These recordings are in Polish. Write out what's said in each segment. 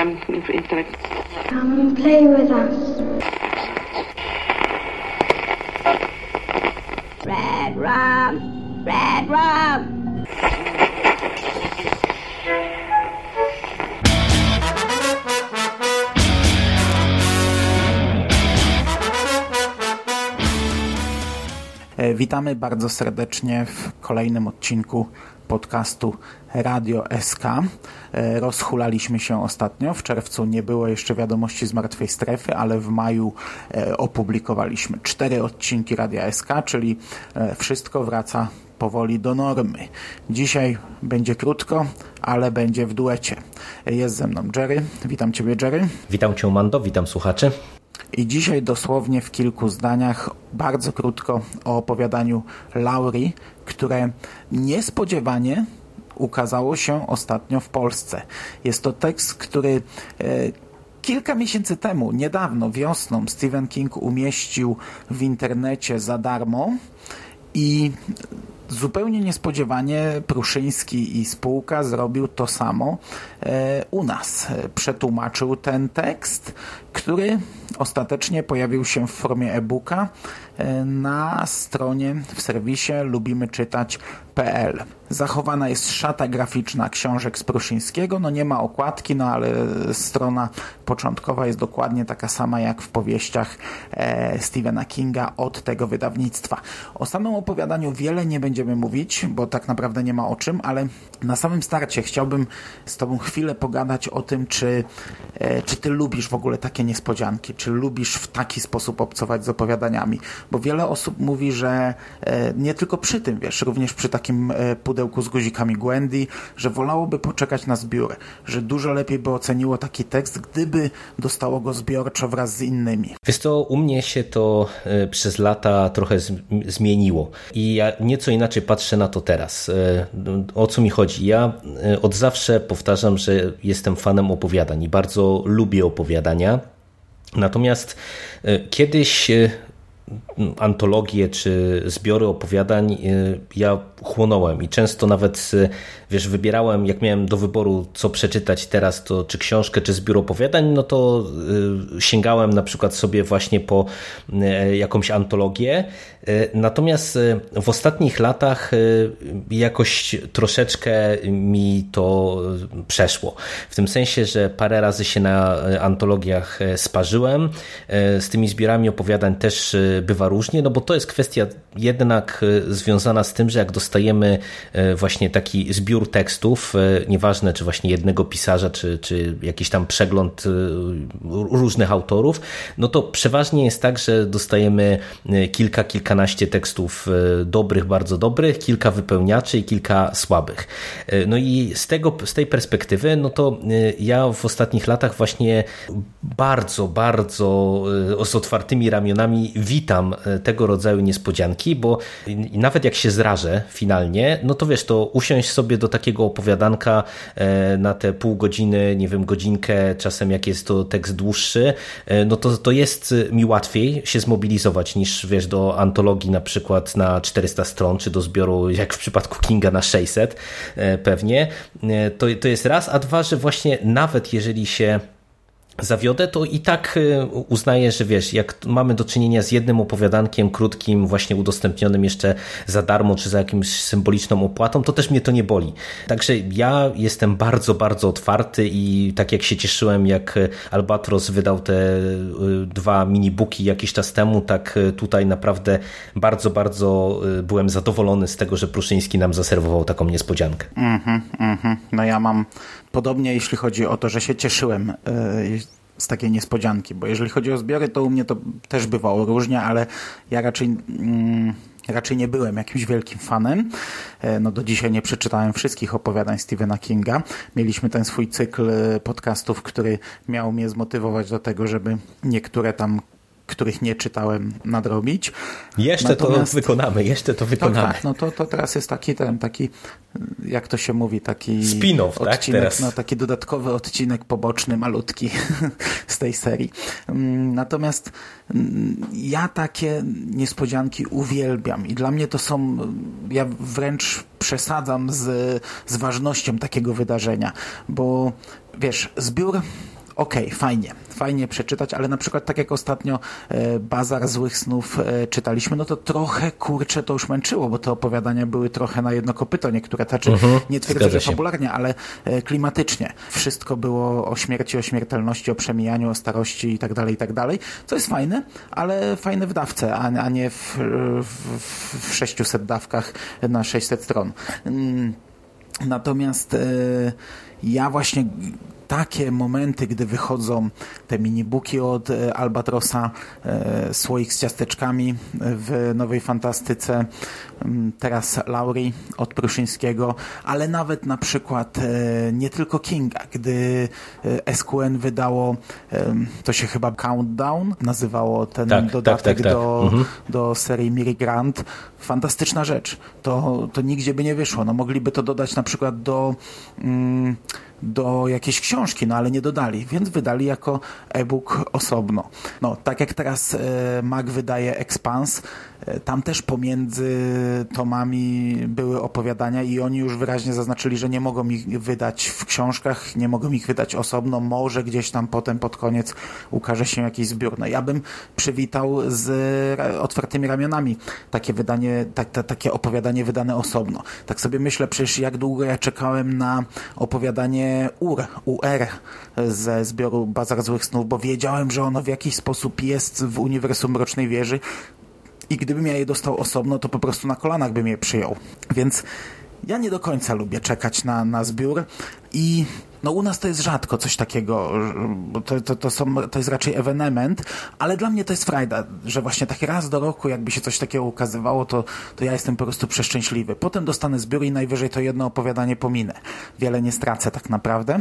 um, intellect. Come and play with us. Red rum, red rum. Witamy bardzo serdecznie w kolejnym odcinku podcastu Radio SK. E, rozhulaliśmy się ostatnio. W czerwcu nie było jeszcze wiadomości z martwej strefy, ale w maju e, opublikowaliśmy cztery odcinki Radia SK, czyli wszystko wraca powoli do normy. Dzisiaj będzie krótko, ale będzie w duecie. Jest ze mną Jerry. Witam Ciebie, Jerry. Witam Cię, Mando. Witam słuchaczy. I dzisiaj dosłownie w kilku zdaniach, bardzo krótko o opowiadaniu Laurii, które niespodziewanie ukazało się ostatnio w Polsce. Jest to tekst, który e, Kilka miesięcy temu, niedawno, wiosną, Stephen King umieścił w internecie za darmo i zupełnie niespodziewanie Pruszyński i spółka zrobił to samo e, u nas. Przetłumaczył ten tekst, który ostatecznie pojawił się w formie e-booka e, na stronie w serwisie lubimyczytać.pl. Zachowana jest szata graficzna książek z Pruszyńskiego, no nie ma okładki, no ale strona początkowa jest dokładnie taka sama jak w powieściach e, Stephena Kinga od tego wydawnictwa. O samym opowiadaniu wiele nie będziemy mówić, bo tak naprawdę nie ma o czym, ale na samym starcie chciałbym z Tobą chwilę pogadać o tym, czy, e, czy Ty lubisz w ogóle takie niespodzianki, czy lubisz w taki sposób obcować z opowiadaniami, bo wiele osób mówi, że e, nie tylko przy tym, wiesz, również przy takim e, pudełku z guzikami Gwendy, że wolałoby poczekać na zbiór, że dużo lepiej by oceniło taki tekst, gdyby dostało go zbiorczo wraz z innymi. Wiesz co, u mnie się to e, przez lata trochę zmieniło i ja nieco inaczej patrzę na to teraz. O co mi chodzi? Ja od zawsze powtarzam, że jestem fanem opowiadań i bardzo lubię opowiadania. Natomiast e, kiedyś e, antologie czy zbiory opowiadań e, ja chłonąłem i często nawet wiesz, wybierałem, jak miałem do wyboru, co przeczytać teraz, to czy książkę, czy zbiór opowiadań, no to y, sięgałem na przykład sobie właśnie po y, jakąś antologię. Y, natomiast w ostatnich latach jakoś troszeczkę mi to przeszło. W tym sensie, że parę razy się na antologiach sparzyłem. Z tymi zbiorami opowiadań też bywa różnie, no bo to jest kwestia jednak związana z tym, że jak dostajemy właśnie taki zbiór tekstów, e, nieważne czy właśnie jednego pisarza, czy, czy jakiś tam przegląd e, różnych autorów, no to przeważnie jest tak, że dostajemy e, kilka, kilkanaście tekstów dobrych, bardzo dobrych, kilka wypełniaczy i kilka słabych. No i z, tego, z tej perspektywy, no to ja w ostatnich latach właśnie bardzo, bardzo z otwartymi ramionami witam tego rodzaju niespodzianki, bo nawet jak się zrażę finalnie, no to wiesz, to usiąść sobie do takiego opowiadanka e, na te pół godziny, nie wiem, godzinkę, czasem jak jest to tekst dłuższy, e, no to, to jest mi łatwiej się zmobilizować niż wiesz, do antologii na przykład na 400 stron, czy do zbioru, jak w przypadku Kinga na 600 e, pewnie. To, to jest raz, a dwa, że właśnie nawet jeżeli się zawiodę, to i tak y, uznaję, że wiesz, jak mamy do czynienia z jednym opowiadankiem krótkim, właśnie udostępnionym jeszcze za darmo, czy za jakimś symboliczną opłatą, to też mnie to nie boli. Także ja jestem bardzo, bardzo otwarty i tak jak się cieszyłem, jak Albatros wydał te y, dwa minibooki jakiś czas temu, tak tutaj naprawdę bardzo, bardzo y, byłem zadowolony z tego, że Pruszyński nam zaserwował taką niespodziankę. Mhm, mm mhm. no ja mam podobnie, jeśli chodzi o to, że się cieszyłem z takiej niespodzianki, bo jeżeli chodzi o zbiory, to u mnie to też bywało różnie, ale ja raczej... Mm, raczej nie byłem jakimś wielkim fanem. E, no do dzisiaj nie przeczytałem wszystkich opowiadań Stephena Kinga. Mieliśmy ten swój cykl podcastów, który miał mnie zmotywować do tego, żeby niektóre tam których nie czytałem, nadrobić. Jeszcze Natomiast... to wykonamy, jeszcze to wykonamy. Tak, tak, no to, to teraz jest taki ten, taki, jak to się mówi, taki spin-off, tak? Teraz. No, taki dodatkowy odcinek poboczny, malutki z tej serii. Mm, natomiast mm, ja takie niespodzianki uwielbiam i dla mnie to są, ja wręcz przesadzam z, z ważnością takiego wydarzenia, bo wiesz, zbiór okej, okay, fajnie, fajnie przeczytać, ale na przykład tak jak ostatnio e, Bazar Złych Snów e, czytaliśmy, no to trochę, kurczę, to już męczyło, bo te opowiadania były trochę na jedno kopyto, niektóre, znaczy mhm, nie twierdzę, że fabularnie, ale e, klimatycznie. Wszystko było o śmierci, o śmiertelności, o przemijaniu, o starości i tak dalej, i tak dalej, co jest fajne, ale fajne w dawce, a, a nie w, w, w 600 dawkach na 600 stron. Mm, natomiast ja właśnie takie momenty, gdy wychodzą te minibooki od e, Albatrosa, e, słoik z ciasteczkami w Nowej Fantastyce, teraz Laurie od Pruszyńskiego, ale nawet na przykład e, nie tylko Kinga, gdy SQN wydało, to się chyba Countdown nazywało ten tak, tak dodatek tak, tak, do, mhm. do serii Miri Grant, fantastyczna rzecz. To, to nigdzie by nie wyszło. No, mogliby to dodać na przykład do mm, do jakiejś książki, no ale nie dodali, więc wydali jako e-book osobno. No, tak jak teraz e, Mac wydaje Expans, tam też pomiędzy tomami były opowiadania i oni już wyraźnie zaznaczyli, że nie mogą ich wydać w książkach, nie mogą ich wydać osobno, może gdzieś tam potem pod koniec ukaże się jakiś zbiór. No ja bym przywitał z otwartymi ramionami takie wydanie, tak, takie opowiadanie wydane osobno. Tak sobie myślę, przecież jak długo ja czekałem na opowiadanie UR, UR ze zbioru Bazar Złych Snów, bo wiedziałem, że ono w jakiś sposób jest w uniwersum Mrocznej Wieży i gdybym ja je dostał osobno, to po prostu na kolanach bym je przyjął. Więc ja nie do końca lubię czekać na, na zbiór i no u nas to jest rzadko coś takiego, to, to, to, są, to jest raczej ewenement, ale dla mnie to jest frajda, że właśnie tak raz do roku jakby się coś takiego ukazywało, to, to ja jestem po prostu przeszczęśliwy. Potem dostanę zbiór i najwyżej to jedno opowiadanie pominę. Wiele nie stracę tak naprawdę,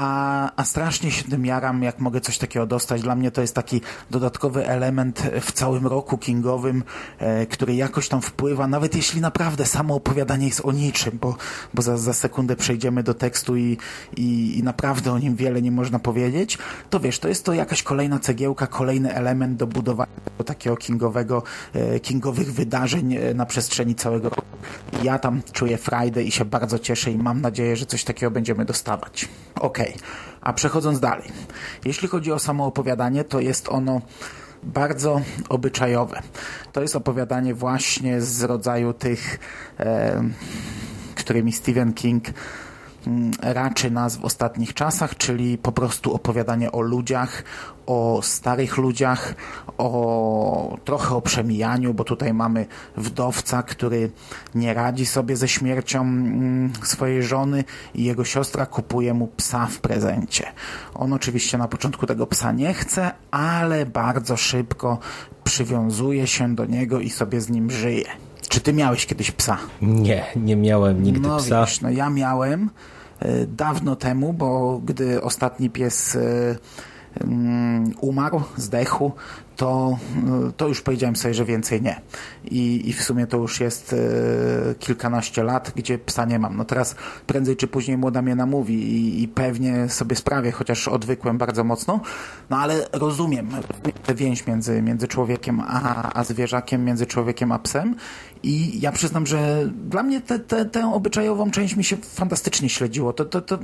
a, a strasznie się tym jaram, jak mogę coś takiego dostać. Dla mnie to jest taki dodatkowy element w całym roku kingowym, e, który jakoś tam wpływa, nawet jeśli naprawdę samo opowiadanie jest o niczym, bo, bo za, za sekundę przejdziemy do tekstu i, i, i naprawdę o nim wiele nie można powiedzieć, to wiesz, to jest to jakaś kolejna cegiełka, kolejny element do budowania takiego kingowego, e, kingowych wydarzeń e, na przestrzeni całego roku. Ja tam czuję frajdę i się bardzo cieszę i mam nadzieję, że coś takiego będziemy dostawać. Okej. Okay. A przechodząc dalej. Jeśli chodzi o samo opowiadanie, to jest ono bardzo obyczajowe. To jest opowiadanie właśnie z rodzaju tych, e, którymi Stephen King raczy nas w ostatnich czasach, czyli po prostu opowiadanie o ludziach, o starych ludziach, o trochę o przemijaniu, bo tutaj mamy wdowca, który nie radzi sobie ze śmiercią mm, swojej żony i jego siostra kupuje mu psa w prezencie. On oczywiście na początku tego psa nie chce, ale bardzo szybko przywiązuje się do niego i sobie z nim żyje. Czy ty miałeś kiedyś psa? Nie, nie miałem nigdy no, psa. Wiesz, no ja miałem e, dawno temu, bo gdy ostatni pies e, umarł, zdechł, to, to już powiedziałem sobie, że więcej nie. I, i w sumie to już jest e, kilkanaście lat, gdzie psa nie mam. No teraz prędzej czy później młoda mnie namówi i, i pewnie sobie sprawię, chociaż odwykłem bardzo mocno, no ale rozumiem tę więź między, między człowiekiem a, a zwierzakiem, między człowiekiem a psem i ja przyznam, że dla mnie te, te, tę obyczajową część mi się fantastycznie śledziło. To, to, to,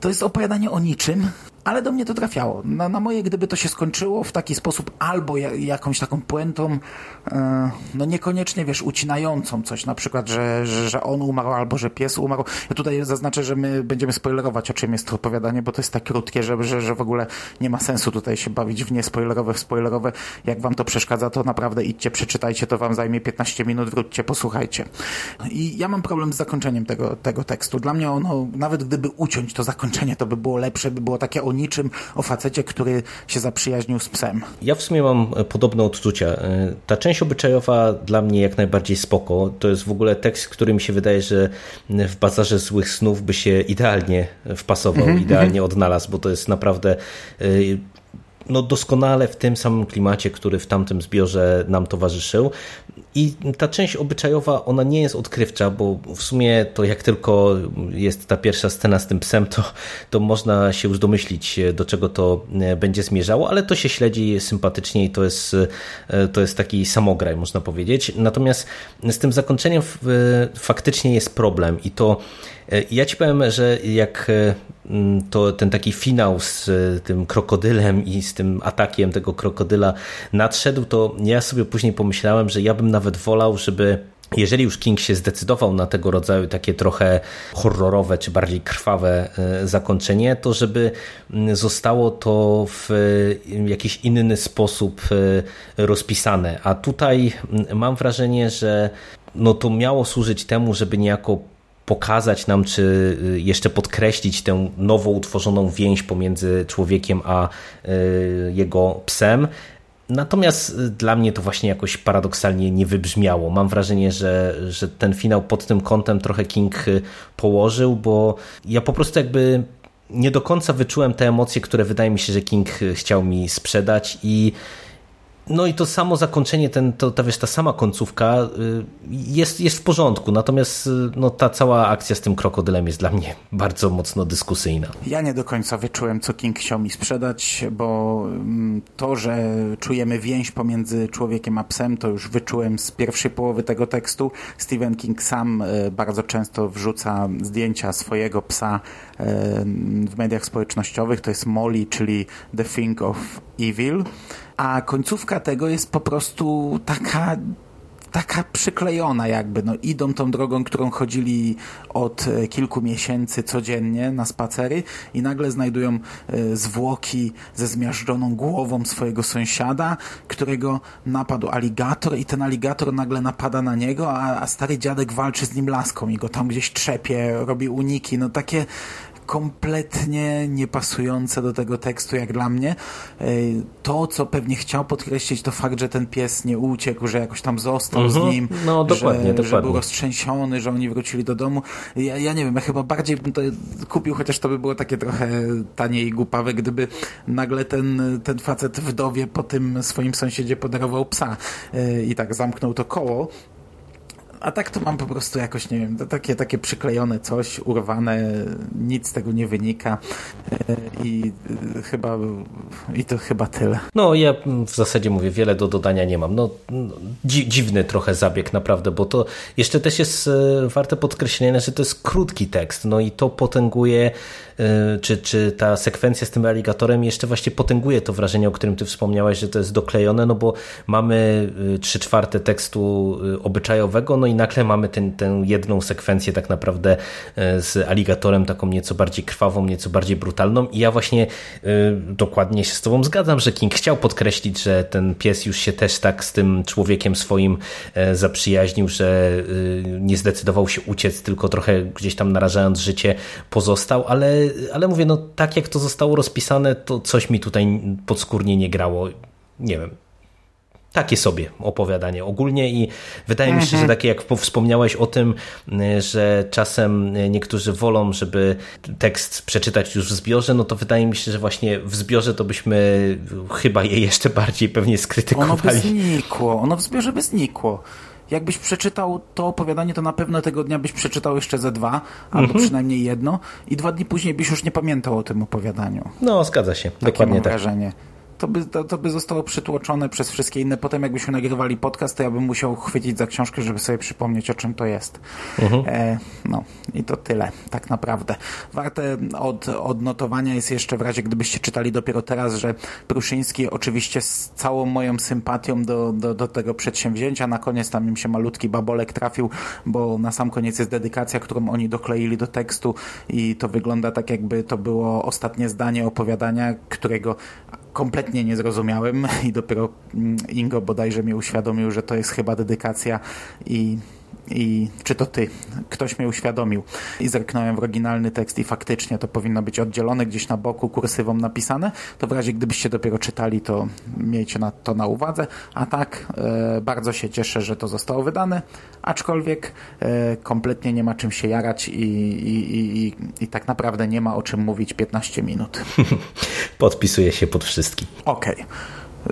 to jest opowiadanie o niczym, ale do mnie to trafiało. Na, na moje, gdyby to się skończyło w taki sposób, albo ja, jakąś taką puentą, e, no niekoniecznie, wiesz, ucinającą coś, na przykład, że, że, że, on umarł, albo że pies umarł. Ja tutaj zaznaczę, że my będziemy spoilerować, o czym jest to opowiadanie, bo to jest tak krótkie, że, że, że w ogóle nie ma sensu tutaj się bawić w niespoilerowe, w spoilerowe. Jak wam to przeszkadza, to naprawdę idźcie, przeczytajcie, to wam zajmie 15 minut, wróćcie, posłuchajcie. I ja mam problem z zakończeniem tego, tego tekstu. Dla mnie ono, nawet gdyby uciąć to zakończenie, to by było lepsze, by było takie o niczym o facecie, który się zaprzyjaźnił z psem. Ja w sumie mam e, podobne odczucia. E, ta część obyczajowa dla mnie jak najbardziej spoko. To jest w ogóle tekst, który mi się wydaje, że w bazarze złych snów by się idealnie wpasował, mm -hmm. idealnie odnalazł, bo to jest naprawdę e, no doskonale w tym samym klimacie, który w tamtym zbiorze nam towarzyszył. I ta część obyczajowa, ona nie jest odkrywcza, bo w sumie to jak tylko jest ta pierwsza scena z tym psem, to, to można się już domyślić, do czego to będzie zmierzało, ale to się śledzi sympatycznie i to jest, to jest taki samograj, można powiedzieć. Natomiast z tym zakończeniem faktycznie jest problem i to E, ja ci powiem, że jak e, to ten taki finał z e, tym krokodylem i z tym atakiem tego krokodyla nadszedł, to ja sobie później pomyślałem, że ja bym nawet wolał, żeby jeżeli już King się zdecydował na tego rodzaju takie trochę horrorowe czy bardziej krwawe zakończenie, to żeby zostało to w jakiś inny sposób rozpisane. A tutaj mam wrażenie, że no to miało służyć temu, żeby niejako pokazać nam, czy y, jeszcze podkreślić tę nowo utworzoną więź pomiędzy człowiekiem a jego psem. Natomiast y, dla mnie to właśnie jakoś paradoksalnie nie wybrzmiało. Mam wrażenie, że, że ten finał pod tym kątem trochę King położył, bo ja po prostu jakby nie do końca wyczułem te emocje, które wydaje mi się, że King chciał mi sprzedać i no i to samo zakończenie, ten, to, ta, wiesz, ta sama końcówka y, jest, jest w porządku, natomiast y, no, ta cała akcja z tym krokodylem jest dla mnie bardzo mocno dyskusyjna. Ja nie do końca wyczułem, co King chciał mi sprzedać, bo mm, to, że czujemy więź pomiędzy człowiekiem a psem, to już wyczułem z pierwszej połowy tego tekstu. Stephen King sam y, bardzo często wrzuca zdjęcia swojego psa w mediach społecznościowych. To jest Molly, czyli The Thing of Evil a końcówka tego jest po prostu taka taka przyklejona jakby, no idą tą drogą, którą chodzili od e, kilku miesięcy codziennie na spacery i nagle znajdują e, zwłoki ze zmiażdżoną głową swojego sąsiada, którego napadł aligator i ten aligator nagle napada na niego, a, a stary dziadek walczy z nim laską i go tam gdzieś trzepie, robi uniki, no takie kompletnie niepasujące do tego tekstu, jak dla mnie. E, to, co pewnie chciał podkreślić, to fakt, że ten pies nie uciekł, że jakoś tam został mhm. z nim, no, dokładnie, że, dokładnie. że był roztrzęsiony, że oni wrócili do domu. Ja, ja nie wiem, ja chyba bardziej bym to kupił, chociaż to by było takie trochę tanie i głupawe, gdyby nagle ten, ten facet wdowie po tym swoim sąsiedzie podarował psa e, i tak zamknął to koło, a tak to mam po prostu jakoś, nie wiem, takie, takie przyklejone coś, urwane, nic z tego nie wynika e, i e, chyba i to chyba tyle. No ja w zasadzie mówię, wiele do dodania nie mam. No, dzi dziwny trochę zabieg naprawdę, bo to jeszcze też jest e, warte podkreślenia, że to jest krótki tekst, no i to potęguje czy, czy ta sekwencja z tym aligatorem jeszcze właśnie potęguje to wrażenie, o którym ty wspomniałeś, że to jest doklejone, no bo mamy trzy czwarte tekstu obyczajowego, no i nagle mamy ten, tę jedną sekwencję tak naprawdę e, z aligatorem, taką nieco bardziej krwawą, nieco bardziej brutalną. I ja właśnie e, dokładnie się z tobą zgadzam, że King chciał podkreślić, że ten pies już się też tak z tym człowiekiem swoim e, zaprzyjaźnił, że nie zdecydował się uciec, tylko trochę gdzieś tam narażając życie pozostał, ale, ale mówię, no tak jak to zostało rozpisane, to coś mi tutaj podskórnie nie grało. Nie wiem, takie sobie opowiadanie ogólnie i wydaje mi się, że mhm. takie jak wspomniałeś o tym, y, że czasem niektórzy wolą, żeby tekst przeczytać już w zbiorze, no to wydaje mi się, że właśnie w zbiorze to byśmy chyba je jeszcze bardziej pewnie skrytykowali. Ono by znikło, ono w zbiorze by znikło jakbyś przeczytał to opowiadanie, to na pewno tego dnia byś przeczytał jeszcze ze dwa, albo mhm. przynajmniej jedno i dwa dni później byś już nie pamiętał o tym opowiadaniu. No, zgadza się. Takie Dokładnie mam tak. wrażenie to by, to, to, by zostało przytłoczone przez wszystkie inne. Potem jakbyśmy nagrywali podcast, to ja bym musiał chwycić za książkę, żeby sobie przypomnieć, o czym to jest. Mhm. E, no i to tyle, tak naprawdę. Warte od odnotowania jest jeszcze w razie, gdybyście czytali dopiero teraz, że Pruszyński oczywiście z całą moją sympatią do, do, do tego przedsięwzięcia, na koniec tam im się malutki babolek trafił, bo na sam koniec jest dedykacja, którą oni dokleili do tekstu i to wygląda tak, jakby to było ostatnie zdanie opowiadania, którego kompletnie nie zrozumiałem i dopiero mm, Ingo bodajże mi uświadomił, że to jest chyba dedykacja i i czy to ty? Ktoś mnie uświadomił. I zerknąłem w oryginalny tekst i faktycznie to powinno być oddzielone gdzieś na boku kursywą napisane. To w razie gdybyście dopiero czytali, to miejcie na, to na uwadze. A tak, e, bardzo się cieszę, że to zostało wydane, aczkolwiek e, kompletnie nie ma czym się jarać i, i, i, i, tak naprawdę nie ma o czym mówić 15 minut. Podpisuję się pod wszystkim. Okej. Okay.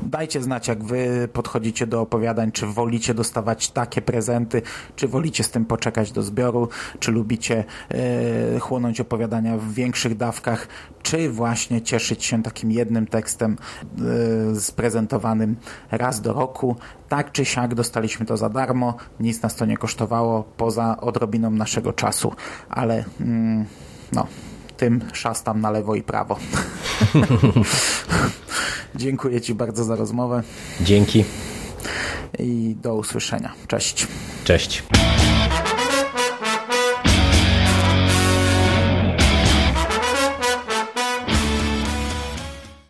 Dajcie znać, jak wy podchodzicie do opowiadań, czy wolicie dostawać takie prezenty, czy wolicie z tym poczekać do zbioru, czy lubicie e, chłonąć opowiadania w większych dawkach, czy właśnie cieszyć się takim jednym tekstem e, sprezentowanym raz do roku. Tak czy siak dostaliśmy to za darmo, nic nas to nie kosztowało, poza odrobiną naszego czasu, ale mm, no, tym szastam na lewo i prawo. Dziękuję Ci bardzo za rozmowę Dzięki. i do usłyszenia. Cześć. Cześć.